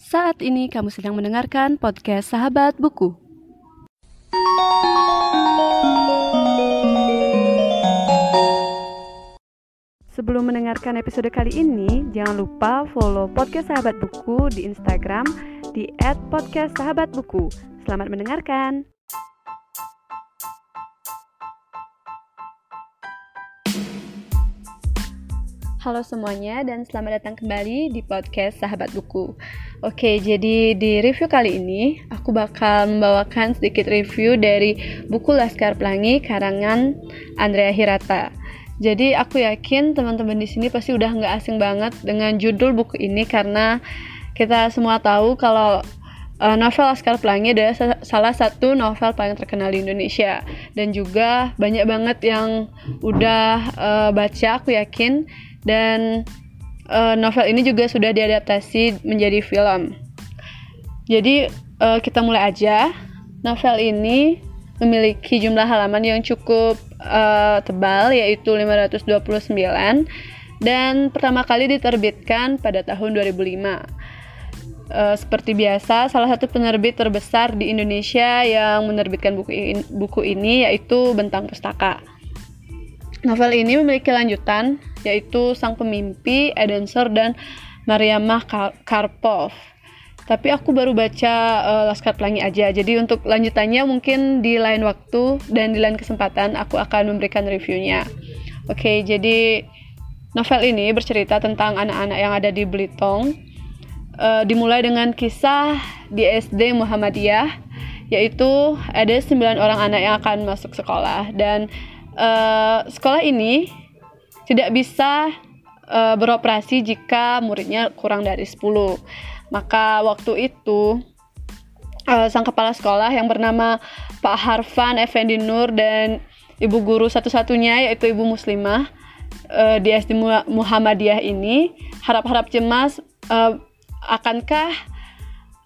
Saat ini kamu sedang mendengarkan podcast Sahabat Buku. Sebelum mendengarkan episode kali ini, jangan lupa follow podcast Sahabat Buku di Instagram di @podcastsahabatbuku. Selamat mendengarkan. Halo semuanya dan selamat datang kembali di podcast Sahabat Buku. Oke, jadi di review kali ini aku bakal membawakan sedikit review dari buku Laskar Pelangi karangan Andrea Hirata. Jadi aku yakin teman-teman di sini pasti udah nggak asing banget dengan judul buku ini karena kita semua tahu kalau uh, novel Laskar Pelangi adalah salah satu novel paling terkenal di Indonesia dan juga banyak banget yang udah uh, baca aku yakin dan uh, novel ini juga sudah diadaptasi menjadi film. Jadi uh, kita mulai aja. Novel ini memiliki jumlah halaman yang cukup uh, tebal yaitu 529 dan pertama kali diterbitkan pada tahun 2005. Uh, seperti biasa, salah satu penerbit terbesar di Indonesia yang menerbitkan buku ini, buku ini yaitu Bentang Pustaka. Novel ini memiliki lanjutan yaitu Sang Pemimpi, Edensor dan Mariamah Karpov. Tapi aku baru baca uh, Laskar Pelangi aja. Jadi untuk lanjutannya mungkin di lain waktu dan di lain kesempatan aku akan memberikan reviewnya. Oke, jadi novel ini bercerita tentang anak-anak yang ada di Belitung. Uh, dimulai dengan kisah di SD Muhammadiyah, yaitu ada 9 orang anak yang akan masuk sekolah dan uh, sekolah ini tidak bisa uh, beroperasi jika muridnya kurang dari 10. Maka waktu itu uh, sang kepala sekolah yang bernama Pak Harfan Effendi Nur dan ibu guru satu-satunya yaitu ibu muslimah uh, di SD Muhammadiyah ini harap-harap cemas uh, akankah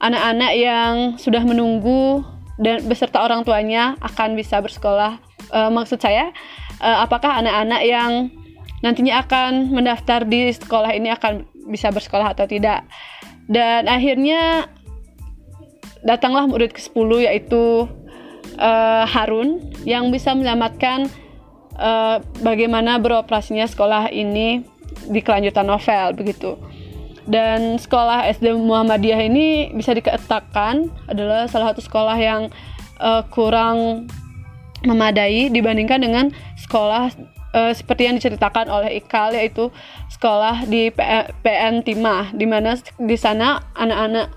anak-anak yang sudah menunggu dan beserta orang tuanya akan bisa bersekolah uh, maksud saya uh, apakah anak-anak yang nantinya akan mendaftar di sekolah ini akan bisa bersekolah atau tidak? Dan akhirnya datanglah murid ke-10 yaitu uh, Harun yang bisa menyelamatkan uh, bagaimana beroperasinya sekolah ini di kelanjutan novel begitu. Dan sekolah SD Muhammadiyah ini bisa dikatakan adalah salah satu sekolah yang uh, kurang memadai dibandingkan dengan sekolah uh, seperti yang diceritakan oleh Ikal yaitu sekolah di PN Timah di mana di sana anak-anak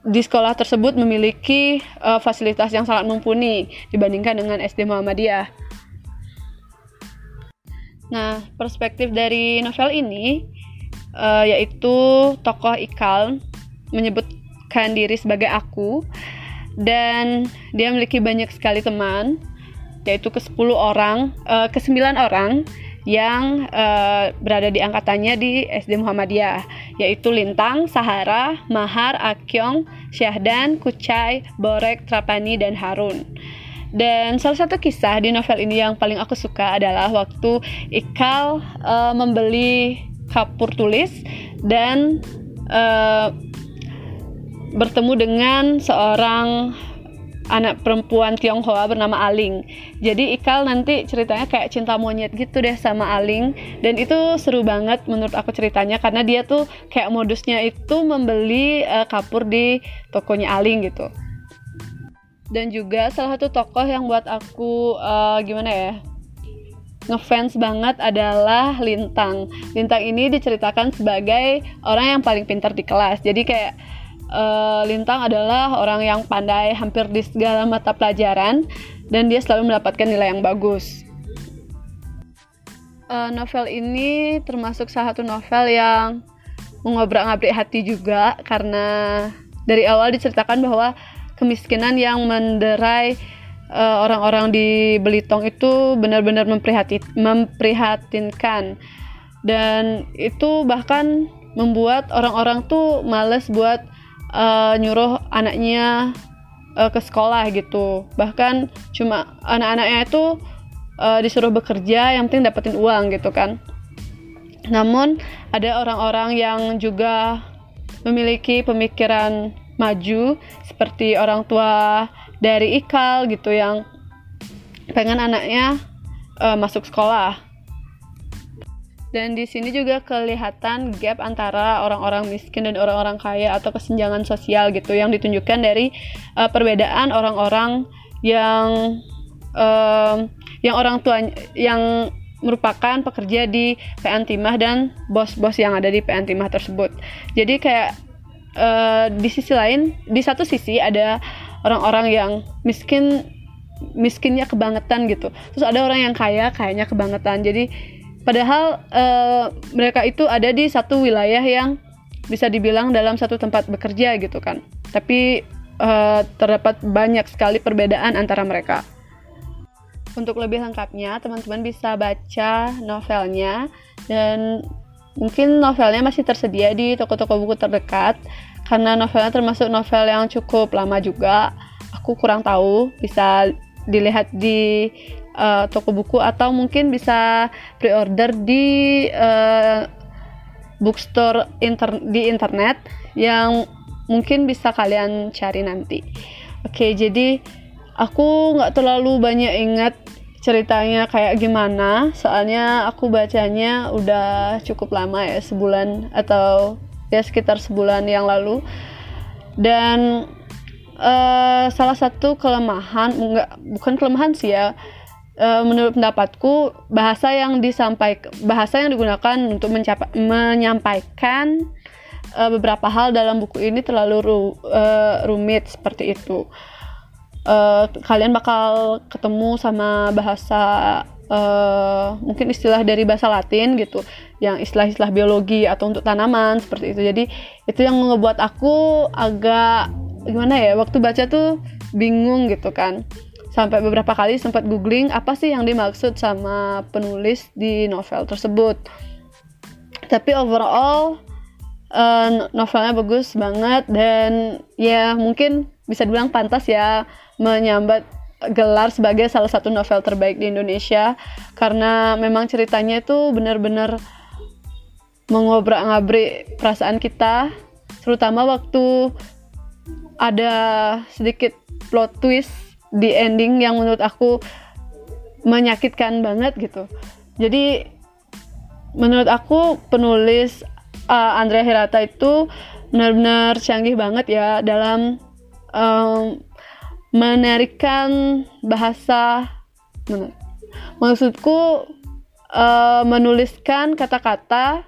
di sekolah tersebut memiliki uh, fasilitas yang sangat mumpuni dibandingkan dengan SD Muhammadiyah. Nah, perspektif dari novel ini uh, yaitu tokoh Ikal menyebutkan diri sebagai aku dan dia memiliki banyak sekali teman yaitu ke 10 orang uh, ke 9 orang yang uh, berada di angkatannya di SD Muhammadiyah yaitu Lintang, Sahara, Mahar, Akyong, Syahdan, Kucai, Borek, Trapani dan Harun. Dan salah satu kisah di novel ini yang paling aku suka adalah waktu Ikal uh, membeli kapur tulis dan uh, bertemu dengan seorang anak perempuan Tionghoa bernama Aling. Jadi Ikal nanti ceritanya kayak cinta monyet gitu deh sama Aling dan itu seru banget menurut aku ceritanya karena dia tuh kayak modusnya itu membeli uh, kapur di tokonya Aling gitu. Dan juga salah satu tokoh yang buat aku uh, gimana ya ngefans banget adalah Lintang. Lintang ini diceritakan sebagai orang yang paling pintar di kelas. Jadi kayak uh, Lintang adalah orang yang pandai hampir di segala mata pelajaran dan dia selalu mendapatkan nilai yang bagus. Uh, novel ini termasuk salah satu novel yang mengobrak-ngabrik hati juga karena dari awal diceritakan bahwa kemiskinan yang menderai eh, orang-orang uh, di Belitung itu benar-benar memprihatinkan dan itu bahkan membuat orang-orang tuh males buat uh, nyuruh anaknya uh, ke sekolah gitu. Bahkan cuma anak-anaknya itu uh, disuruh bekerja yang penting dapetin uang gitu kan. Namun ada orang-orang yang juga memiliki pemikiran maju seperti orang tua dari Ikal gitu yang pengen anaknya uh, masuk sekolah dan di sini juga kelihatan gap antara orang-orang miskin dan orang-orang kaya atau kesenjangan sosial gitu yang ditunjukkan dari uh, perbedaan orang-orang yang um, yang orang tua yang merupakan pekerja di PN Timah dan bos-bos yang ada di PN Timah tersebut. Jadi kayak uh, di sisi lain, di satu sisi ada orang-orang yang miskin miskinnya kebangetan gitu. Terus ada orang yang kaya kayaknya kebangetan. Jadi Padahal uh, mereka itu ada di satu wilayah yang bisa dibilang dalam satu tempat bekerja gitu kan. Tapi uh, terdapat banyak sekali perbedaan antara mereka. Untuk lebih lengkapnya, teman-teman bisa baca novelnya dan mungkin novelnya masih tersedia di toko-toko buku terdekat karena novelnya termasuk novel yang cukup lama juga. Aku kurang tahu, bisa dilihat di uh, toko buku atau mungkin bisa pre-order di uh, bookstore inter di internet yang mungkin bisa kalian cari nanti. Oke, jadi aku nggak terlalu banyak ingat ceritanya kayak gimana, soalnya aku bacanya udah cukup lama ya, sebulan atau ya sekitar sebulan yang lalu. Dan uh, salah satu kelemahan, enggak bukan kelemahan sih ya, uh, menurut pendapatku bahasa yang disampaikan bahasa yang digunakan untuk menyampaikan uh, beberapa hal dalam buku ini terlalu ru, uh, rumit seperti itu. Uh, kalian bakal ketemu sama bahasa uh, mungkin istilah dari bahasa Latin gitu, yang istilah-istilah biologi atau untuk tanaman seperti itu. Jadi itu yang ngebuat aku agak gimana ya waktu baca tuh bingung gitu kan sampai beberapa kali sempat googling apa sih yang dimaksud sama penulis di novel tersebut. Tapi overall uh, novelnya bagus banget dan ya mungkin bisa dibilang pantas ya menyambat gelar sebagai salah satu novel terbaik di Indonesia. Karena memang ceritanya itu benar-benar mengobrak-ngabrik perasaan kita terutama waktu ada sedikit plot twist di ending yang menurut aku menyakitkan banget gitu. Jadi menurut aku penulis uh, Andrea Hirata itu benar-benar canggih banget ya dalam um, menarikan bahasa maksudku uh, menuliskan kata-kata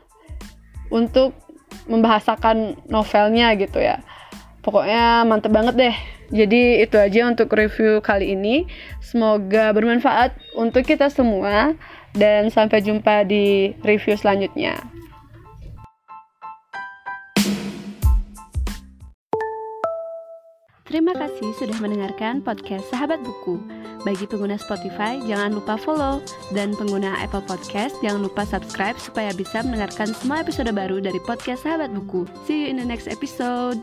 untuk membahasakan novelnya gitu ya. Pokoknya mantep banget deh jadi itu aja untuk review kali ini. Semoga bermanfaat untuk kita semua dan sampai jumpa di review selanjutnya. Terima kasih sudah mendengarkan podcast Sahabat Buku. Bagi pengguna Spotify, jangan lupa follow. Dan pengguna Apple Podcast, jangan lupa subscribe supaya bisa mendengarkan semua episode baru dari podcast Sahabat Buku. See you in the next episode.